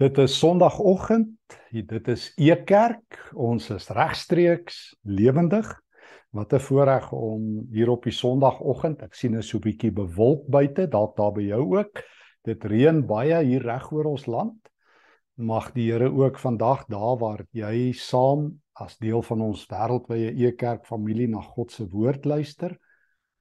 Dit is Sondagoggend. Dit is Ekerk. Ons is regstreeks lewendig. Wat 'n voorreg om hier op die Sondagoggend. Ek sien 'n so 'n bietjie bewolk buite, dalk daar by jou ook. Dit reën baie hier reg oor ons land. Mag die Here ook vandag daar waar jy saam as deel van ons wêreldwye Ekerk familie na God se woord luister,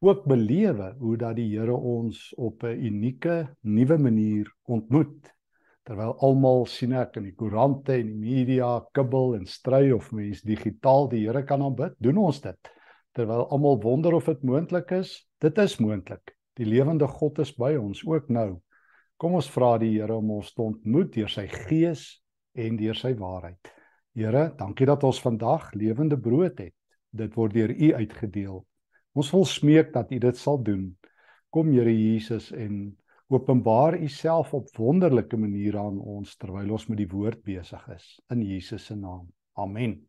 ook belewe hoe dat die Here ons op 'n unieke nuwe manier ontmoet terwyl almal sien ek in die koerante en die media kibbel en stry of mens digitaal die Here kan aanbid, doen ons dit. Terwyl almal wonder of dit moontlik is, dit is moontlik. Die lewende God is by ons ook nou. Kom ons vra die Here om ons te ontmoet deur sy gees en deur sy waarheid. Here, dankie dat ons vandag lewende brood het. Dit word deur U uitgedeel. Ons wil smeek dat U dit sal doen. Kom Here Jesus en Openbaar U self op wonderlike maniere aan ons terwyl ons met die woord besig is in Jesus se naam. Amen.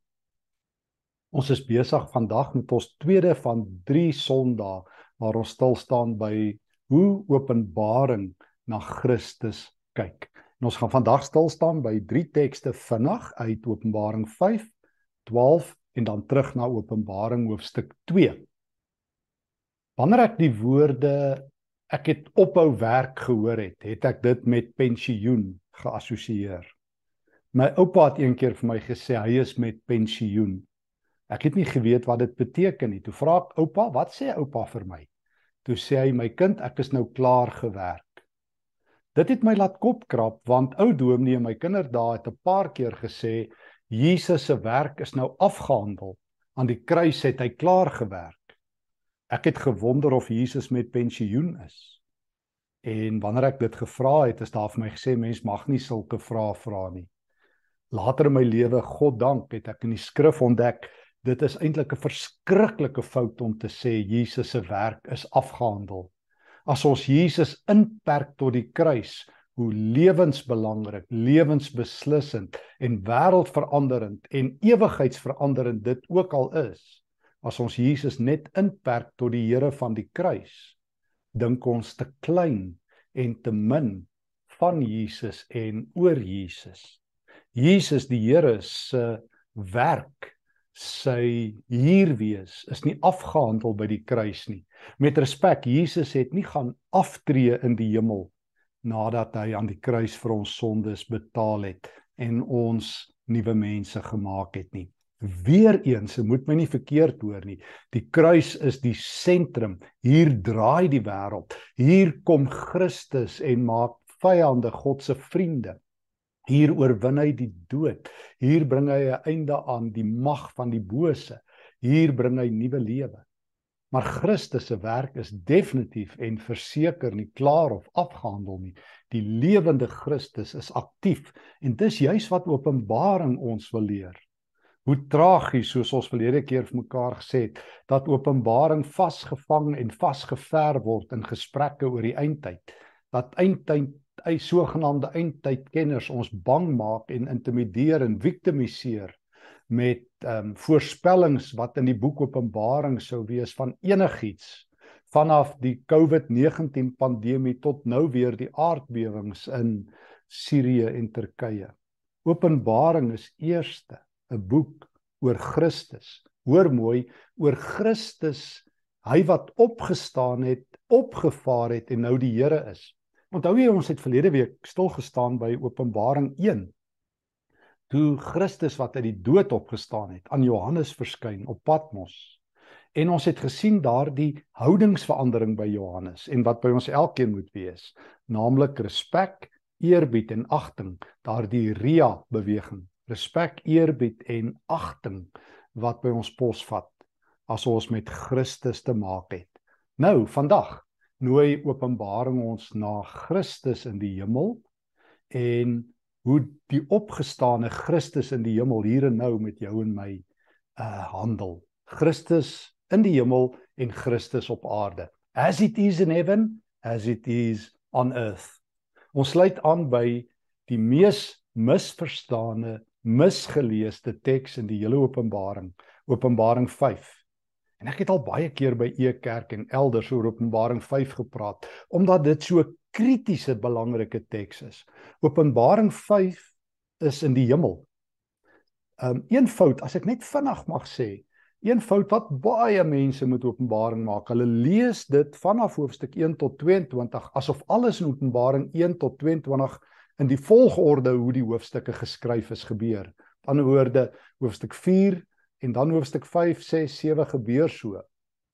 Ons is besig vandag met ons tweede van 3 Sondae waar ons stil staan by hoe Openbaring na Christus kyk. En ons gaan vandag stil staan by drie tekste vinnig uit Openbaring 5, 12 en dan terug na Openbaring hoofstuk 2. Wanneer ek die woorde ek het ophou werk gehoor het, het ek dit met pensioen geassosieer. My oupa het eendag vir my gesê hy is met pensioen. Ek het nie geweet wat dit beteken nie. Toe vra ek oupa, wat sê oupa vir my? Toe sê hy my kind, ek is nou klaar gewerk. Dit het my laat kopkrap want ou dominee en my kinderdae het 'n paar keer gesê Jesus se werk is nou afgehandel. Aan die kruis het hy klaar gewerk. Ek het gewonder of Jesus met pensioen is. En wanneer ek dit gevra het, is daar vir my gesê mens mag nie sulke vrae vra nie. Later in my lewe, God dank, het ek in die skrif ontdek dit is eintlik 'n verskriklike fout om te sê Jesus se werk is afgehandel. As ons Jesus inperk tot die kruis, hoe lewensbelangrik, lewensbeslissend en wêreldveranderend en ewigheidsveranderend dit ook al is, as ons Jesus net inperk tot die Here van die kruis, dink ons te klein en te min van Jesus en oor Jesus. Jesus die Here se werk sy hier wees is nie afgehandel by die kruis nie. Met respek, Jesus het nie gaan aftree in die hemel nadat hy aan die kruis vir ons sondes betaal het en ons nuwe mense gemaak het nie. Weereens, se moet my nie verkeerd hoor nie. Die kruis is die sentrum. Hier draai die wêreld. Hier kom Christus en maak vyande God se vriende. Hier oorwin hy die dood. Hier bring hy 'n einde aan die mag van die bose. Hier bring hy nuwe lewe. Maar Christus se werk is definitief en verseker nie klaar of afgehandel nie. Die lewende Christus is aktief en dis juis wat Openbaring ons wil leer hoe tragies soos ons verlede keer vir mekaar gesê het dat Openbaring vasgevang en vasgever word in gesprekke oor die eindtyd dat eindtyd hy sogenaamde eindtydkenners ons bang maak en intimideer en victimiseer met ehm um, voorspellings wat in die boek Openbaring sou wees van enigiets vanaf die COVID-19 pandemie tot nou weer die aardbewings in Sirië en Turkye. Openbaring is eerste 'n boek oor Christus. Hoor mooi, oor Christus, hy wat opgestaan het, opgevaar het en nou die Here is. Onthou jy ons het verlede week stil gestaan by Openbaring 1. Toe Christus wat uit die dood opgestaan het aan Johannes verskyn op Patmos. En ons het gesien daardie houdingsverandering by Johannes en wat by ons elkeen moet wees, naamlik respek, eerbied en agting, daardie ria beweging respek, eerbied en agting wat by ons posvat as ons met Christus te maak het. Nou, vandag nooi Openbaring ons na Christus in die hemel en hoe die opgestane Christus in die hemel hier en nou met jou en my uh handel. Christus in die hemel en Christus op aarde. As it is in heaven, as it is on earth. Ons sluit aan by die mees misverstane misgeleesde teks in die hele Openbaring, Openbaring 5. En ek het al baie keer by E Kerk en elders oor Openbaring 5 gepraat omdat dit so kritiese belangrike teks is. Openbaring 5 is in die hemel. Um een fout as ek net vinnig mag sê, een fout wat baie mense met Openbaring maak. Hulle lees dit vanaf hoofstuk 1 tot 22 asof alles in Openbaring 1 tot 22 in die volgorde hoe die hoofstukke geskryf is gebeur. Aan die ander woorde, hoofstuk en dan hoofstuk 5, 6, 7 gebeur so.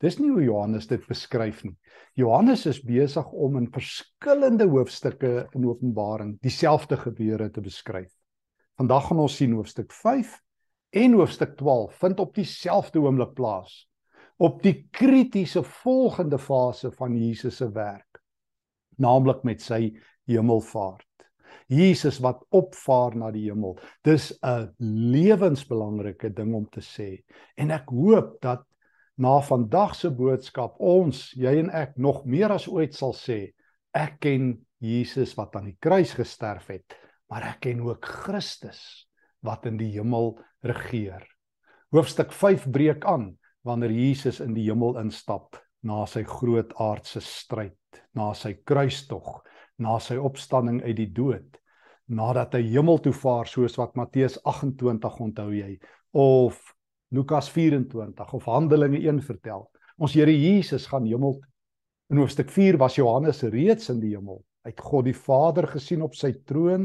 Dis nie hoe Johannes dit beskryf nie. Johannes is besig om in verskillende hoofstukke in Openbaring dieselfde gebeure te beskryf. Vandag gaan ons sien hoofstuk 5 en hoofstuk 12 vind op dieselfde oomblik plaas op die kritiese volgende fase van Jesus se werk, naamlik met sy hemelvaart. Jesus wat opvaar na die hemel. Dis 'n lewensbelangrike ding om te sê. En ek hoop dat na vandag se boodskap ons, jy en ek nog meer as ooit sal sê, ek ken Jesus wat aan die kruis gesterf het, maar ek ken ook Christus wat in die hemel regeer. Hoofstuk 5 breek aan wanneer Jesus in die hemel instap na sy groot aardse stryd, na sy kruistog na sy opstanding uit die dood nadat hy hemel toe vaar soos wat Matteus 28 onthou jy of Lukas 24 of Handelinge 1 vertel. Ons Here Jesus gaan hemel toe. In hoofstuk 4 was Johannes reeds in die hemel. Hy het God die Vader gesien op sy troon.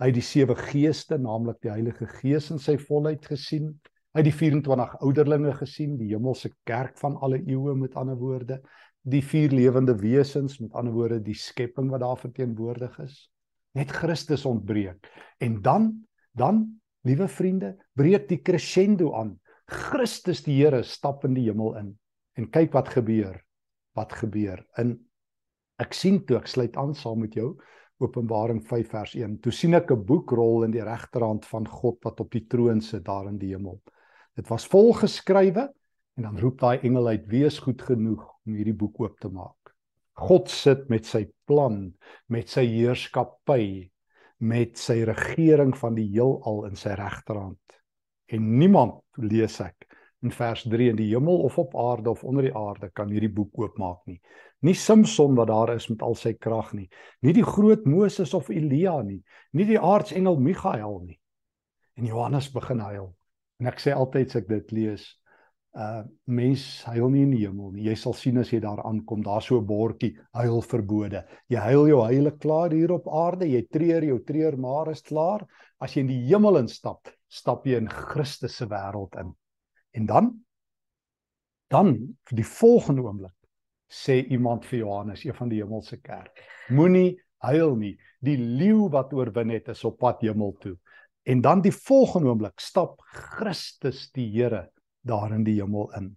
Hy het die sewe geeste naamlik die Heilige Gees in sy volheid gesien. Hy het die 24 ouderlinge gesien die hemelse kerk van alle eeue met ander woorde die vier lewende wesens met ander woorde die skepping wat daar verteenwoordig is net Christus ontbreek. En dan dan liewe vriende breek die crescendo aan. Christus die Here stap in die hemel in. En kyk wat gebeur wat gebeur in ek sien toe ek sluit aan saam met jou Openbaring 5 vers 1 toe sien ek 'n boekrol in die regterhand van God wat op die troon sit daar in die hemel. Dit was vol geskrywe En dan roep daai engel uit: "Wees goed genoeg om hierdie boek oop te maak." God sit met sy plan, met sy heerskappy, met sy regering van die heelal in sy regterhand. En niemand lees ek in vers 3 in die hemel of op aarde of onder die aarde kan hierdie boek oopmaak nie. Nie Samson wat daar is met al sy krag nie, nie die groot Moses of Elia nie, nie die aartsengel Michael nie. En Johannes begin huil. En ek sê altyd as ek dit lees, uh mens huil nie in die hemel nie. Jy sal sien as jy daar aankom, daar so 'n bordjie huil verbode. Jy huil jou huile klaar hier op aarde, jy treur jou treur maar is klaar. As jy in die hemel instap, stap jy in Christus se wêreld in. En dan dan vir die volgende oomblik sê iemand vir Johannes, een van die hemelse kerk, moenie huil nie. Die leeu wat oorwin het is op pad hemel toe. En dan die volgende oomblik stap Christus die Here daar in die hemel in.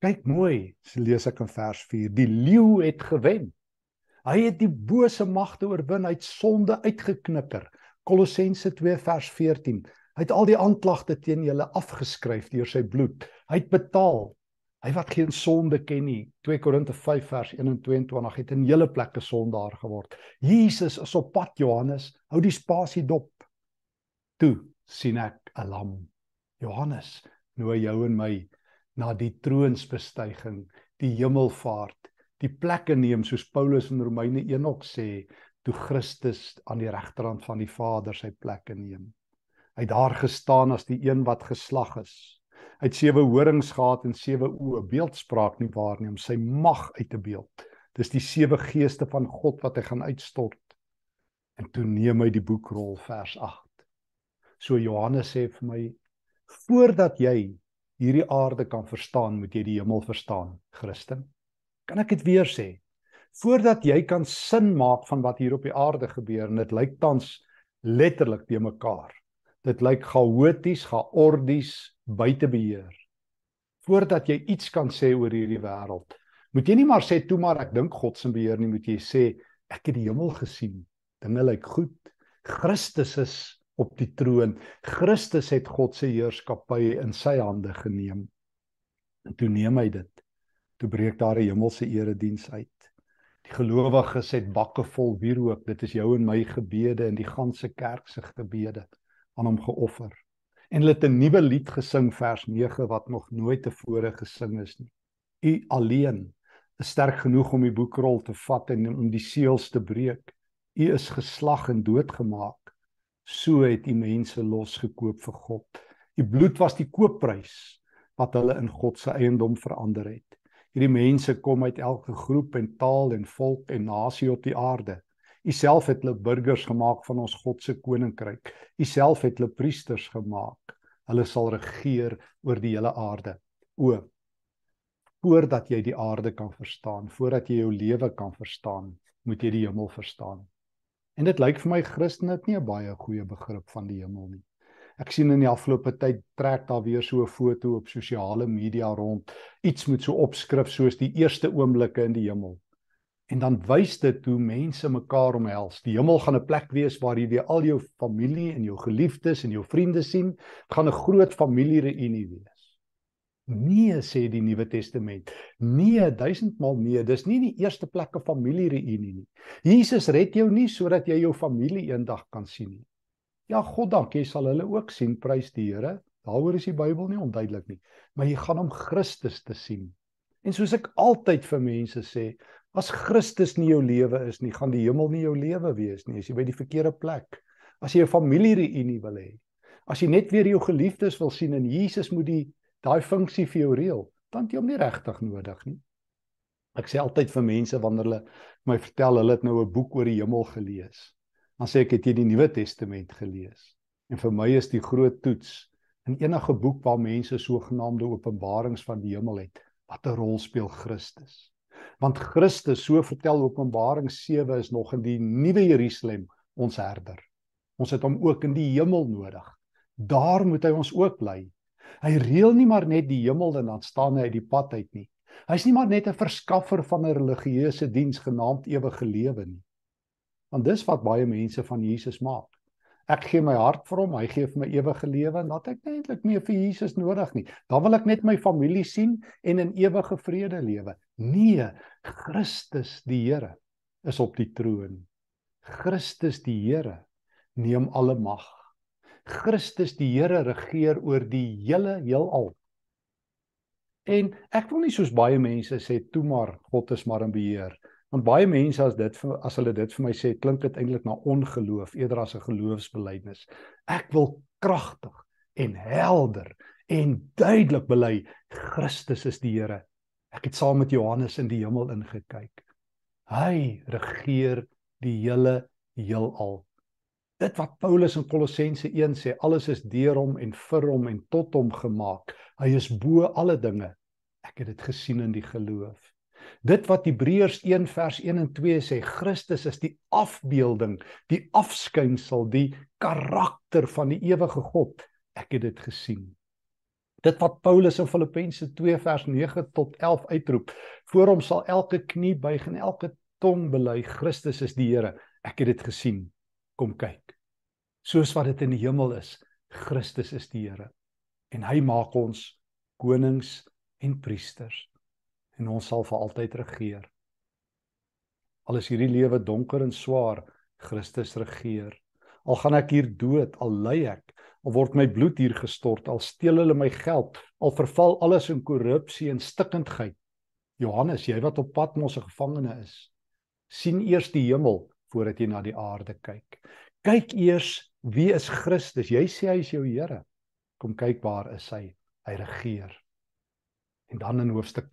Kyk mooi, lees ek in vers 4. Die leeu het gewen. Hy het die bose magte oorwin, hy het sonde uitgeknikker. Kolossense 2 vers 14. Hy het al die aanklagte teen julle afgeskryf deur sy bloed. Hy het betaal. Hy wat geen sonde ken nie. 2 Korinte 5 vers 21 het in hele plekke sondaar geword. Jesus is op pad Johannes, hou die spasie dop. Toe sien ek 'n lam. Johannes, nooi jou en my na die troonsbestyging, die hemelvaart, die plekke neem soos Paulus in Romeine 1 ook sê, toe Christus aan die regterhand van die Vader sy plekke neem. Hy het daar gestaan as die een wat geslag is. Hy het sewe horings gehad en sewe oë, beeldspraak nie waar nie om sy mag uit te beeld. Dis die sewe geeste van God wat hy gaan uitstort. En toe neem hy die boekrol vers 8. So Johannes sê vir my voordat jy hierdie aarde kan verstaan, moet jy die hemel verstaan, Christen. Kan ek dit weer sê? Voordat jy kan sin maak van wat hier op die aarde gebeur en dit lyk tans letterlik te mekaar. Dit lyk chaoties, chaordies, buite beheer. Voordat jy iets kan sê oor hierdie wêreld, moet jy nie maar sê toe maar ek dink God se beheer nie, moet jy sê ek het die hemel gesien. Dinge lyk goed. Christus is op die troon. Christus het God se heerskappy in sy hande geneem. En toe neem hy dit. Toe breek daar 'n hemelse erediens uit. Die gelowiges het bakke vol wierook. Dit is jou en my gebede en die ganse kerk se gebede aan hom geoffer. En hulle het 'n nuwe lied gesing vers 9 wat nog nooit tevore gesing is nie. U alleen is sterk genoeg om die boekrol te vat en om die seels te breek. U is geslag en doodgemaak. So het u mense losgekoop vir God. U bloed was die koopprys wat hulle in God se eiendom verander het. Hierdie mense kom uit elke groep en taal en volk en nasie op die aarde. U self het hulle burgers gemaak van ons God se koninkryk. U self het hulle priesters gemaak. Hulle sal regeer oor die hele aarde. O voordat jy die aarde kan verstaan, voordat jy jou lewe kan verstaan, moet jy die hemel verstaan. En dit lyk vir my Christene het nie 'n baie goeie begrip van die hemel nie. Ek sien in die afgelope tyd trek daar weer so 'n foto op sosiale media rond, iets met so opskrif soos die eerste oomblikke in die hemel. En dan wys dit hoe mense mekaar omhels. Die hemel gaan 'n plek wees waar jy weer al jou familie en jou geliefdes en jou vriende sien. Dit gaan 'n groot familiereunie wees. Nee, sê die Nuwe Testament. Nee, duisendmal nee, dis nie die eerste plek 'n familiereunie nie. Jesus red jou nie sodat jy jou familie eendag kan sien nie. Ja, God dank, jy sal hulle ook sien, prys die Here. Daaroor is die Bybel nie onduidelik nie, maar jy gaan hom Christus te sien. En soos ek altyd vir mense sê, as Christus nie jou lewe is nie, gaan die hemel nie jou lewe wees nie. As jy by die verkeerde plek, as jy 'n familiereunie wil hê, as jy net weer jou geliefdes wil sien en Jesus moet die daai funksie vir jou reël, dan het jy hom nie regtig nodig nie. Ek sê altyd vir mense wanneer hulle my vertel hulle het nou 'n boek oor die hemel gelees dan sê ek het jy die Nuwe Testament gelees. En vir my is die groot toets in enige boek waar mense sogenaamde openbarings van die hemel het, wat 'n rol speel Christus. Want Christus, so vertel Openbaring 7 is nog in die nuwe Jerusalem ons herder. Ons het hom ook in die hemel nodig. Daar moet hy ons ook bly. Hy reël nie maar net die hemel en dan staan hy uit die pad uit nie. Hy's nie maar net 'n verskaffer van 'n religieuse diens genaamd ewige lewe nie. Want dis wat baie mense van Jesus maak. Ek gee my hart vir hom, hy gee vir my ewige lewe en dat ek eintlik nie vir Jesus nodig nie. Dan wil ek net my familie sien en in ewige vrede lewe. Nee, Christus die Here is op die troon. Christus die Here neem alle mag. Christus die Here regeer oor die hele heelal. En ek wil nie soos baie mense sê toe maar God is maar in beheer. Want baie mense as dit as hulle dit vir my sê, klink dit eintlik na ongeloof eerder as 'n geloofsbelijdenis. Ek wil kragtig en helder en duidelik bely Christus is die Here. Ek het saam met Johannes in die hemel ingekyk. Hy regeer die hele heelal. Dit wat Paulus in Kolossense 1 sê, alles is deur hom en vir hom en tot hom gemaak. Hy is bo alle dinge. Ek het dit gesien in die geloof. Dit wat Hebreërs 1 vers 1 en 2 sê, Christus is die afbeelding, die afskynsel, die karakter van die ewige God. Ek het dit gesien. Dit wat Paulus in Filippense 2 vers 9 tot 11 uitroep, voor hom sal elke knie buig en elke tong bely Christus is die Here. Ek het dit gesien. Kom kyk. Soos wat dit in die hemel is, Christus is die Here. En hy maak ons konings en priesters en ons sal vir altyd regeer. Al is hierdie lewe donker en swaar, Christus regeer. Al gaan ek hier dood, al ly ek, al word my bloed hier gestort, al steel hulle my geld, al verval alles in korrupsie en stikkindheid. Johannes, jy wat op pad mos 'n gevangene is, sien eers die hemel voordat jy na die aarde kyk. Kyk eers wie is Christus? Jy sê hy is jou Here. Kom kyk waar is hy? Hy regeer. En dan in hoofstuk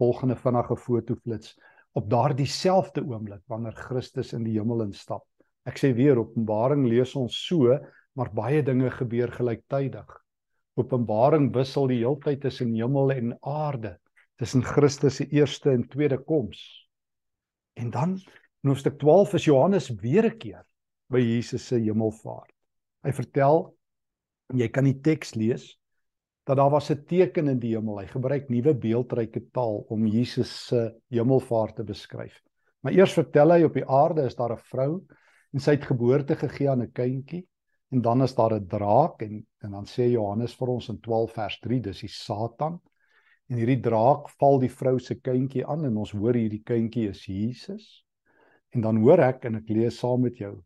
volgende vinnige fotoflits op daardie selfde oomblik wanneer Christus in die hemel instap. Ek sê weer Openbaring lees ons so, maar baie dinge gebeur gelyktydig. Openbaring wissel die heeltyd tussen hemel en aarde, tussen Christus se eerste en tweede koms. En dan in hoofstuk 12 is Johannes weer 'n keer by Jesus se hemelvaart. Hy vertel jy kan die teks lees dat daar was 'n teken in die hemel. Hy gebruik nuwe beeldryke taal om Jesus se hemelvaart te beskryf. Maar eers vertel hy op die aarde is daar 'n vrou en sy het geboorte gegee aan 'n kindjie en dan is daar 'n draak en en dan sê Johannes vir ons in 12 vers 3 dis die Satan. En hierdie draak val die vrou se kindjie aan en ons hoor hierdie kindjie is Jesus. En dan hoor ek en ek lees saam met jou.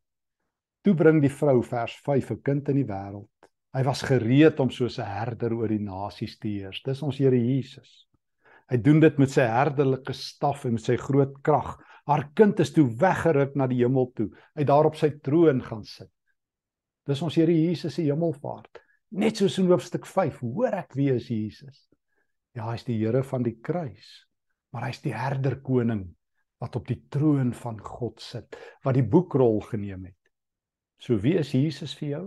Toe bring die vrou vers 5 'n kind in die wêreld Hy was gereed om soos 'n herder oor die nasies te heers. Dis ons Here Jesus. Hy doen dit met sy herderlike staf en met sy groot krag. Haar kind is toe weggeruk na die hemel toe. Hy daar op sy troon gaan sit. Dis ons Here Jesus se hemelvaart. Net soos in hoofstuk 5, hoor ek wie is Jesus? Ja, hy's die Here van die kruis. Maar hy's die herder koning wat op die troon van God sit, wat die boekrol geneem het. So wie is Jesus vir jou?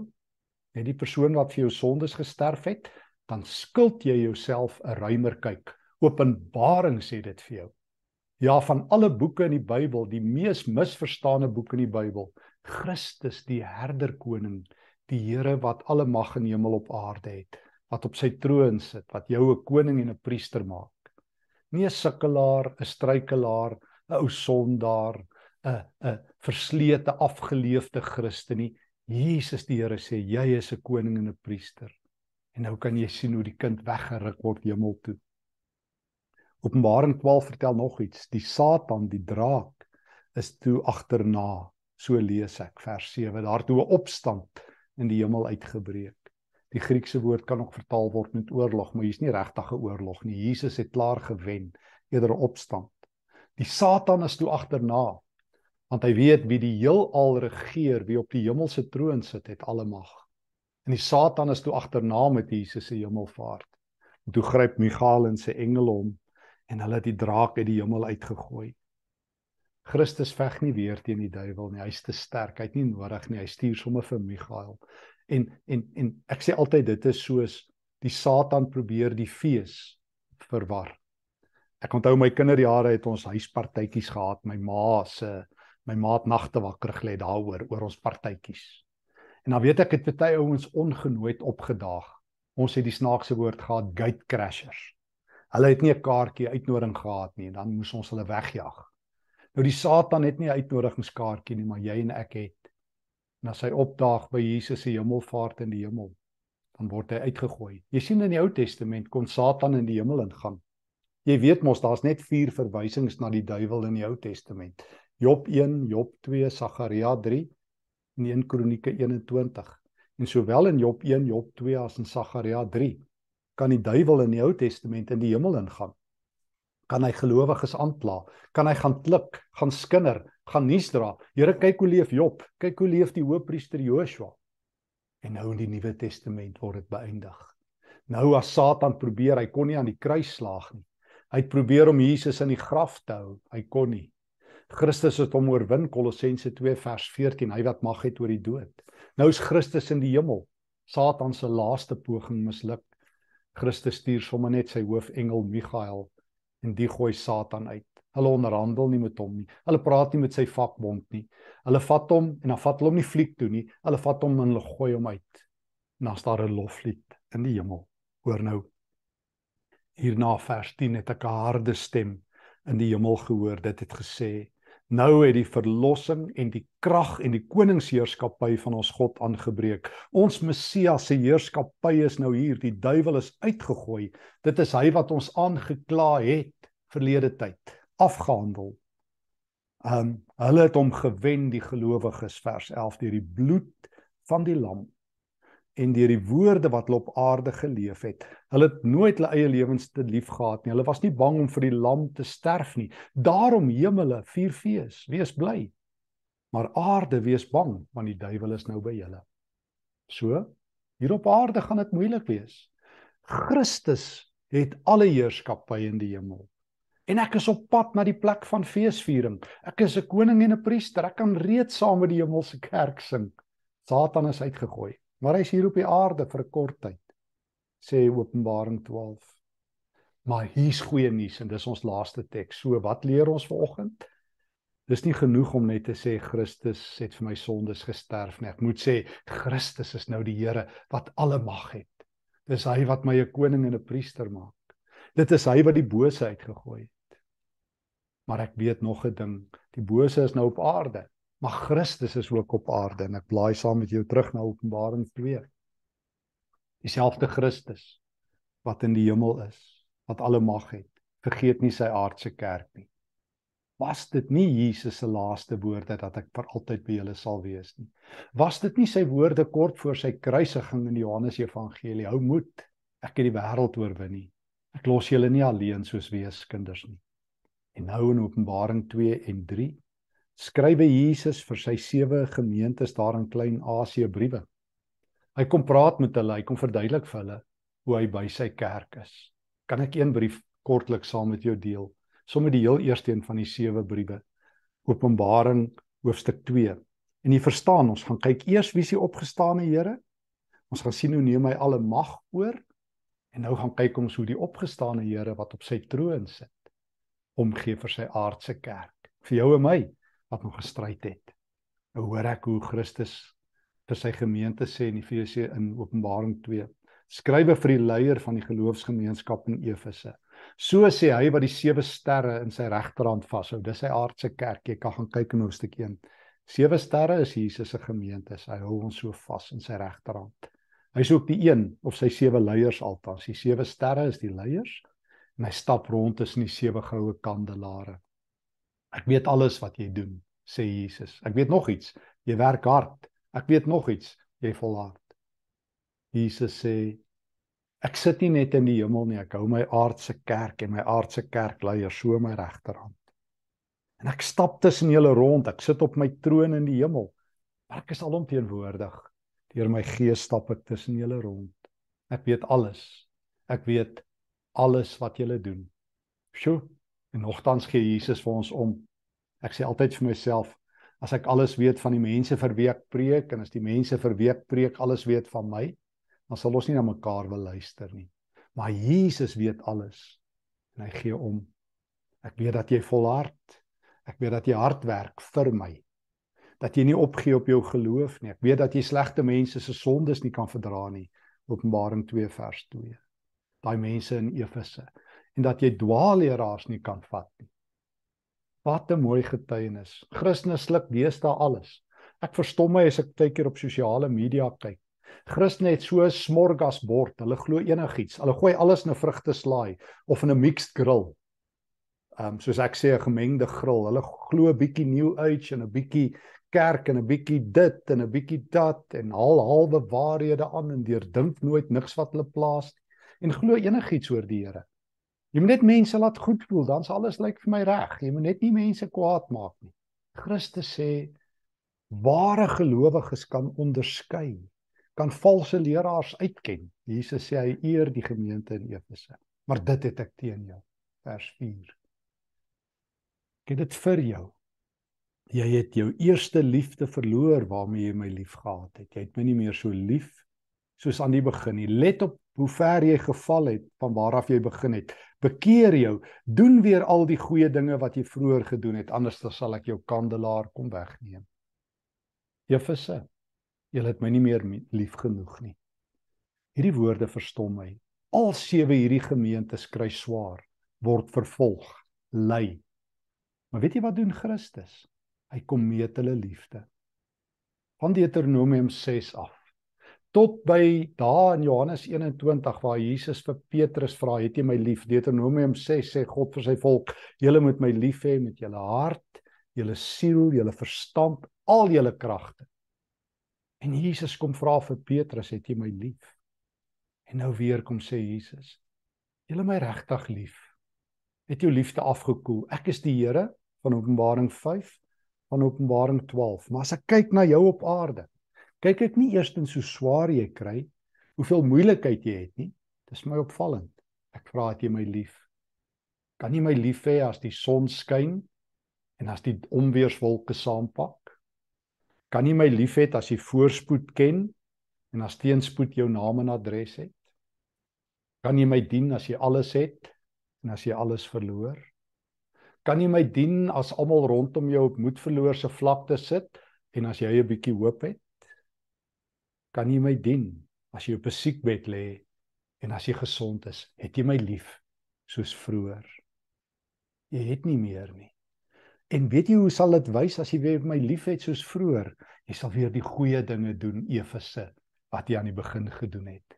Net die persoon wat vir jou sondes gesterf het, dan skuld jy jouself 'n ruimer kyk. Openbaring sê dit vir jou. Ja, van alle boeke in die Bybel, die mees misverstane boek in die Bybel, Christus die herder koning, die Here wat alle mag in hemel op aarde het, wat op sy troon sit, wat jou 'n koning en 'n priester maak. Nie 'n sukkelaar, 'n struikelaar, 'n ou sondaar, 'n 'n verslete afgeleefde Christen nie. Jesus die Here sê jy is 'n koning en 'n priester. En nou kan jy sien hoe die kind weggeruk word hemel toe. Openbaring 12 vertel nog iets. Die Satan, die draak, is toe agterna. So lees ek vers 7. Daar toe 'n opstand in die hemel uitgebreek. Die Griekse woord kan ook vertaal word met oorlog, maar hier's nie regtig 'n oorlog nie. Jesus het klaar gewen, eerder 'n opstand. Die Satan is toe agterna want hy weet wie die heelal regeer, wie op die hemelse troon sit, het alle mag. En die Satan is toe agterna met Jesus se hemelvaart. En toe gryp Michael en sy engele hom en hulle het die draak uit die hemel uitgegooi. Christus veg nie weer teen die duiwel nie. Hy's te sterk. Hy het nie nodig nie. Hy stuur sommer vir Michael. En en en ek sê altyd dit is soos die Satan probeer die fees verwar. Ek onthou my kinderjare het ons huispartytjies gehad. My ma se my maat nagte wakker gelê daaroor oor ons partytjies. En dan weet ek het baie ouens ongenooid opgedaag. Ons het die snaakse woord gehad gate crashers. Hulle het nie 'n kaartjie uitnodiging gehad nie en dan moes ons hulle wegjaag. Nou die Satan het nie 'n uitnodigingskaartjie nie, maar jy en ek het. En as hy opdaag by Jesus se hemelvaart in die hemel, dan word hy uitgegooi. Jy sien in die Ou Testament kon Satan in die hemel ingaan. Jy weet mos daar's net 4 verwysings na die duiwel in die Ou Testament. Job 1, Job 2, Sagaria 3 en 1 Kronieke 21. En sowel in Job 1, Job 2 as in Sagaria 3 kan die duiwel in die Ou Testament in die hemel ingaan. Kan hy gelowiges aankla? Kan hy gaan klik, gaan skinder, gaan nuus dra? Here, kyk hoe leef Job, kyk hoe leef die hoofpriester Joshua. En nou in die Nuwe Testament word dit beëindig. Nou as Satan probeer, hy kon nie aan die kruis slaag nie. Hy het probeer om Jesus in die graf te hou. Hy kon nie. Christus het hom oorwin Kolossense 2 vers 14 hy wat mag het oor die dood. Nou is Christus in die hemel. Satan se laaste poging misluk. Christus stuur sommer net sy hoofengel Michael en die gooi Satan uit. Hulle onderhandel nie met hom nie. Hulle praat nie met sy vakbond nie. Hulle vat hom en dan vat hulle hom nie fliek toe nie. Hulle vat hom en hulle gooi hom uit. En dan staan 'n loflied in die hemel. Hoor nou. Hierna vers 10 het ek 'n harde stem in die hemel gehoor. Dit het gesê: Nou het die verlossing en die krag en die koningsheerskappy van ons God aangebreek. Ons Messias se heerskappy is nou hier. Die duiwel is uitgegooi. Dit is hy wat ons aangekla het verlede tyd, afgehandel. Um hulle het hom gewen die gelowiges vers 11 deur die bloed van die lam en deur die woorde wat hulle op aarde geleef het. Hulle het nooit hulle eie lewens te lief gehad nie. Hulle was nie bang om vir die lam te sterf nie. Daarom hemele vier fees, wees bly. Maar aarde wees bang want die duiwel is nou by julle. So, hier op aarde gaan dit moeilik wees. Christus het alle heerskappy in die hemel. En ek is op pad na die plek van feesviering. Ek is 'n koning en 'n priester. Ek kan reeds saam met die hemelse kerk sing. Satan is uitgegooi maar hy's hier op die aarde vir 'n kort tyd sê Openbaring 12 maar hier's goeie nuus en dis ons laaste teks. So wat leer ons vanoggend? Dis nie genoeg om net te sê Christus het vir my sondes gesterf nie. Ek moet sê Christus is nou die Here wat alle mag het. Dis hy wat my 'n koning en 'n priester maak. Dit is hy wat die bose uitgegooi het. Maar ek weet nog 'n ding. Die bose is nou op aarde Maar Christus is ook op aarde en ek blaai saam met jou terug na Openbaring 2. Dieselfde Christus wat in die hemel is, wat alle mag het, vergeet nie sy aardse kerk nie. Was dit nie Jesus se laaste woorde dat ek vir altyd by julle sal wees nie? Was dit nie sy woorde kort voor sy kruisiging in Johannes Evangelie? Hou moed, ek het die wêreld oorwin nie. Ek los julle nie alleen soos weeskinders nie. En nou in Openbaring 2 en 3 skrywe Jesus vir sy sewe gemeentes daar in Klein-Asië briewe. Hy kom praat met hulle, hy kom verduidelik vir hulle hoe hy by sy kerk is. Kan ek een brief kortliks saam met jou deel? Sommige die heel eerste een van die sewe briewe. Openbaring hoofstuk 2. En jy verstaan, ons gaan kyk eers wie is die opgestane Here? Ons gaan sien hoe neem hy alle mag oor en nou gaan kyk ons hoe die opgestane Here wat op sy troon sit omgee vir sy aardse kerk. Vir jou en my wat nog gestryd het. Nou hoor ek hoe Christus vir sy gemeente sê in Efesië in Openbaring 2. Skrywe vir die leier van die geloofsgemeenskap in Efese. So sê hy wat die sewe sterre in sy regterhand vashou. Dis sy aardse kerk. Jy kan gaan kyk in hoofstuk 1. Sewe sterre is Jesus se gemeente. Hy hou ons so vas in sy regterhand. Hy is ook die een of sy sewe leiers althans. Die sewe sterre is die leiers en hy stap rond tussen die sewe goue kandelare. Ek weet alles wat jy doen, sê Jesus. Ek weet nog iets. Jy werk hard. Ek weet nog iets. Jy volhard. Jesus sê ek sit nie net in die hemel nie, ek hou my aardse kerk en my aardse kerkleier so my regterhand. En ek stap tussen julle rond. Ek sit op my troon in die hemel. Maar ek is alomteenwoordig. Deur my gees stap ek tussen julle rond. Ek weet alles. Ek weet alles wat julle doen. Sjoe. En nogtans gee Jesus vir ons om. Ek sê altyd vir myself, as ek alles weet van die mense vir wie ek preek en as die mense vir wie ek preek alles weet van my, dan sal ons nie na mekaar wil luister nie. Maar Jesus weet alles en hy gee om. Ek weet dat jy volhard. Ek weet dat jy hard werk vir my. Dat jy nie opgee op jou geloof nie. Ek weet dat jy slegte mense se sondes nie kan verdra nie. Openbaring 2 vers 2. Daai mense in Efese en dat jy dwaalleraars nie kan vat nie. Wat 'n mooi getuienis. Christene sluk deesdae alles. Ek verstom my as ek baie keer op sosiale media kyk. Christene het so 'n smorgasbord. Hulle glo enigiets. Hulle gooi alles in 'n vrugteslaai of in 'n mixed grill. Ehm um, soos ek sê 'n gemengde grill. Hulle glo 'n bietjie new age en 'n bietjie kerk en 'n bietjie dit en 'n bietjie dat en haal halwe waarhede aan en deur dink nooit niks wat hulle plaas en glo enigiets oor die Here. Jy moet net mense laat goed voel, dan's alles lyk vir my reg. Jy moet net nie mense kwaad maak nie. Christus sê ware gelowiges kan onderskei, kan valse leraars uitken. Jesus sê hy eer die gemeente in Efese. Maar dit het ek teen jou. Vers 4. Ek het dit vir jou. Jy het jou eerste liefde verloor waarmee jy my liefgehad het. Jy het my nie meer so lief soos aan die begin nie. Let op hoe ver jy geval het van waar af jy begin het. Bekeer jou, doen weer al die goeie dinge wat jy vroeër gedoen het, anders sal ek jou kandelaar kom wegneem. Efese, jy het my nie meer lief genoeg nie. Hierdie woorde verstom my. Al sewe hierdie gemeentes kry swaar, word vervolg, ly. Maar weet jy wat doen Christus? Hy kom meet hulle liefde. Van Deuteronomium 6 af tot by daar in Johannes 21 waar Jesus vir Petrus vra, "Het jy my lief?" Deuteronomium 6 sê God vir sy volk, "Julle moet my lief hê met julle hart, julle siel, julle verstand, al julle kragte." En Jesus kom vra vir Petrus, "Het jy my lief?" En nou weer kom sê Jesus, "Julle my regtig lief? Het jou liefde afgekoel? Ek is die Here van Openbaring 5 van Openbaring 12. Maar as ek kyk na jou op aarde, kyk ek nie eers in so swaar jy kry, hoeveel moeilikheid jy het nie. Dis my opvallend. Ek vra het jy my lief? Kan jy my lief hê as die son skyn en as die onweerswolke saampak? Kan jy my lief hê as jy voorspoed ken en as teenspoed jou naam en adres het? Kan jy my dien as jy alles het en as jy alles verloor? Kan jy my dien as almal rondom jou op moedverloorse vlakte sit en as jy 'n bietjie hoop het? Kan jy my dien as jy op 'n siekbed lê en as jy gesond is, het jy my lief soos vroeër. Jy het nie meer nie. En weet jy hoe sal dit wys as jy weer my liefhet soos vroeër? Jy sal weer die goeie dinge doen, Efese, wat jy aan die begin gedoen het.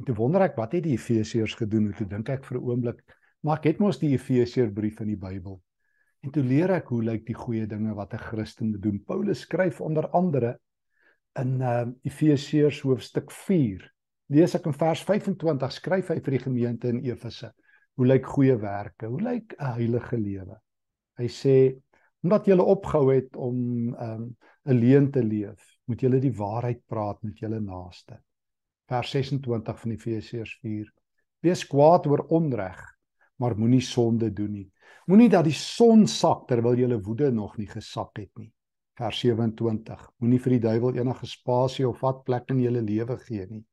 En toe wonder ek wat het die Efesiërs gedoen? Toe dink ek vir 'n oomblik, maar ek het mos die Efesiërbrief in die Bybel. En toe leer ek hoe lyk die goeie dinge wat 'n Christen moet doen. Paulus skryf onder andere in uh, Efesiërs hoofstuk 4. Lees ek in vers 25 skryf hy vir die gemeente in Efese. Hoe lyk goeie werke? Hoe lyk 'n heilige lewe? Hy sê omdat julle opgehou het om um, 'n leuen te leef, moet julle die waarheid praat met julle naaste. Vers 26 van Efesiërs 4. Wees kwaad oor onreg, maar moenie sonde doen nie. Moenie dat die son sak terwyl jy woede nog nie gesak het nie. Vers 27. Moenie vir die duiwel enige spasie of wat plek in jou lewe gee nie.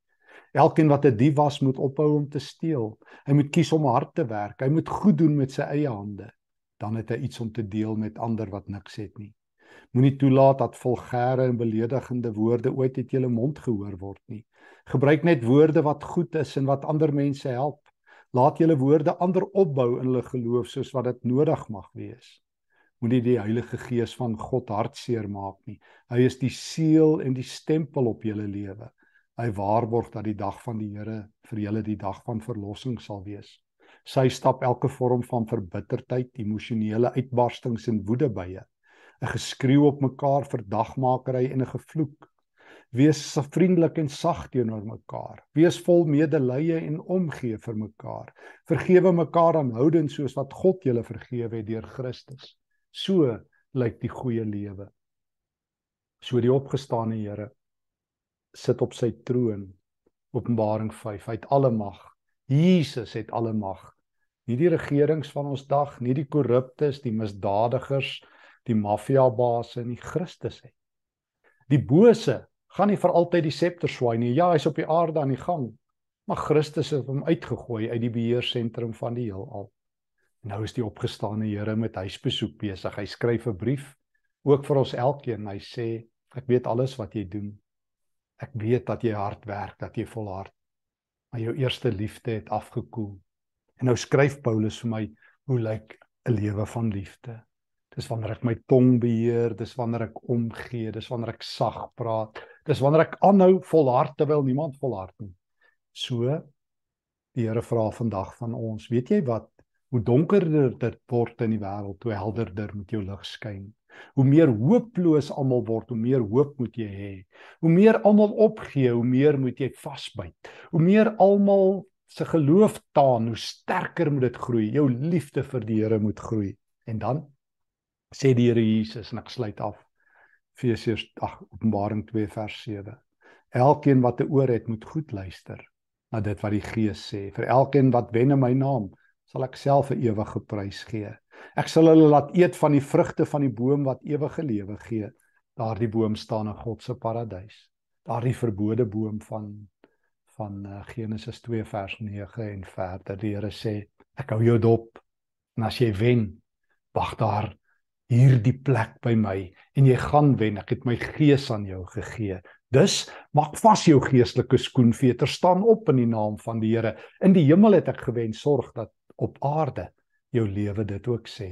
Elkeen wat 'n dief was, moet ophou om te steel. Hy moet kies om hard te werk. Hy moet goed doen met sy eie hande. Dan het hy iets om te deel met ander wat niks het nie. Moenie toelaat dat vulgêre en beledigende woorde ooit uit jou mond gehoor word nie. Gebruik net woorde wat goed is en wat ander mense help. Laat julle woorde ander opbou in hulle geloof soos wat dit nodig mag wees. Moenie die Heilige Gees van God hartseer maak nie. Hy is die seël en die stempel op julle lewe. Hy waarborg dat die dag van die Here vir julle die dag van verlossing sal wees. Sy stap elke vorm van verbitterdheid, emosionele uitbarstings en woede bye. 'n Geskreeu op mekaar, verdagmakery en 'n gevloek. Wees vriendelik en sag teenoor mekaar. Wees vol medelee en omgee vir mekaar. Vergewe mekaar aanhoudend soos wat God julle vergewe het deur Christus. So lyk die goeie lewe. So die opgestane Here sit op sy troon. Openbaring 5. Hy het alle mag. Jesus het alle mag. Nie die regerings van ons dag, nie die korruptes, die misdadigers, die maffiabase nie, Christus het. Die bose gaan nie vir altyd die septer swaai nie. Ja, hy's op die aarde aan die gang. Maar Christus het hom uitgegooi uit die beheersentrum van die heelal. Nou is die opgestane Here met huisbesoek besig. Hy skryf 'n brief ook vir ons elkeen. Hy sê, ek weet alles wat jy doen. Ek weet dat jy hard werk, dat jy volhard. Maar jou eerste liefde het afgekoel. En nou skryf Paulus vir my, hoe lyk 'n lewe van liefde? Dis wanneer ek my tong beheer, dis wanneer ek omgee, dis wanneer ek sag praat. Dis wanneer ek aanhou volhard terwyl niemand volhard nie. So die Here vra vandag van ons, weet jy wat? Hoe donkerder dit word in die wêreld, hoe helderder moet jou lig skyn. Hoe meer hooploos almal word, hoe meer hoop moet jy hê. Hoe meer almal opgee, hoe meer moet jy vasbyt. Hoe meer almal se geloof taan, hoe sterker moet dit groei. Jou liefde vir die Here moet groei. En dan sê die Here Jesus en ek sluit af Efesiërs ag Openbaring 2 vers 7 Elkeen wat 'n oor het moet goed luister na dit wat die Gees sê vir elkeen wat wen in my naam sal ek self 'n ewige prys gee. Ek sal hulle laat eet van die vrugte van die boom wat ewige lewe gee. Daardie boom staan in God se paradys. Daardie verbode boom van van uh, Genesis 2 vers 9 en verder. Die Here sê ek hou jou dop. En as jy wen wag daar hierdie plek by my. En jy gaan wen. Ek het my gees aan jou gegee. Dus maak vas jou geestelike skoenveter, staan op in die naam van die Here. In die hemel het ek gewen, sorg dat op aarde jou lewe dit ook sê.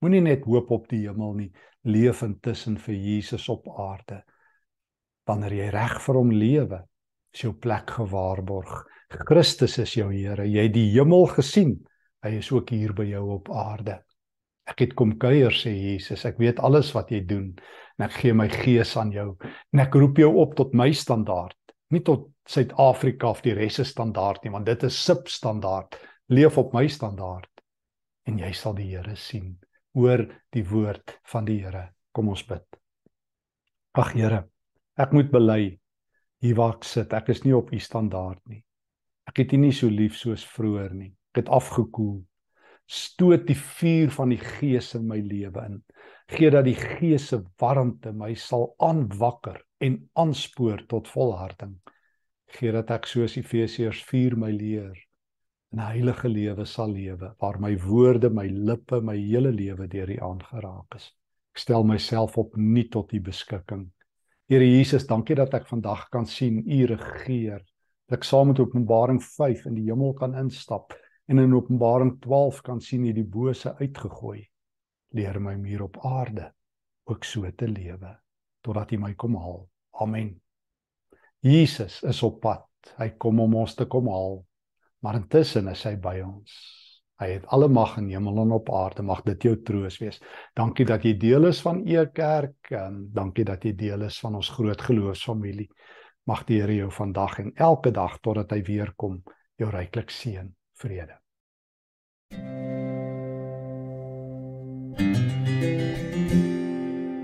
Moenie net hoop op die hemel nie, leef intussen vir Jesus op aarde. Wanneer jy reg vir hom lewe, is jou plek gewaarborg. Christus is jou Here. Jy het die hemel gesien. Hy is ook hier by jou op aarde. Ek het kom kuier sê Jesus, ek weet alles wat jy doen en ek gee my gees aan jou en ek roep jou op tot my standaard, nie tot Suid-Afrika of die res se standaard nie, want dit is substandaard. Leef op my standaard en jy sal die Here sien. Hoor die woord van die Here. Kom ons bid. Ag Here, ek moet bely hier waar ek sit, ek is nie op u standaard nie. Ek het u nie so lief soos vroeër nie. Ek het afgekoel stoot die vuur van die gees in my lewe in. Gee dat die gees se warmte my sal aanwakker en aanspoor tot volharding. Gee dat ek soos Efesiërs 4 my leer 'n heilige lewe sal lewe waar my woorde, my lippe, my hele lewe deur U aangeraak is. Ek stel myself op nie tot U beskikking. Here Jesus, dankie dat ek vandag kan sien U regeer. Dat ek saam met Openbaring 5 in die hemel kan instap en in Openbaring 12 kan sien jy die bose uitgegooi. Leer my om hier op aarde ook so te lewe totdat hy my kom haal. Amen. Jesus is op pad. Hy kom om ons te kom haal. Maar intussen is hy by ons. Hy het alle mag in hemel en op aarde. Mag dit jou troos wees. Dankie dat jy deel is van U kerk en dankie dat jy deel is van ons groot geloofsfamilie. Mag die Here jou vandag en elke dag totdat hy weer kom, jou ryklik seën. Vrede.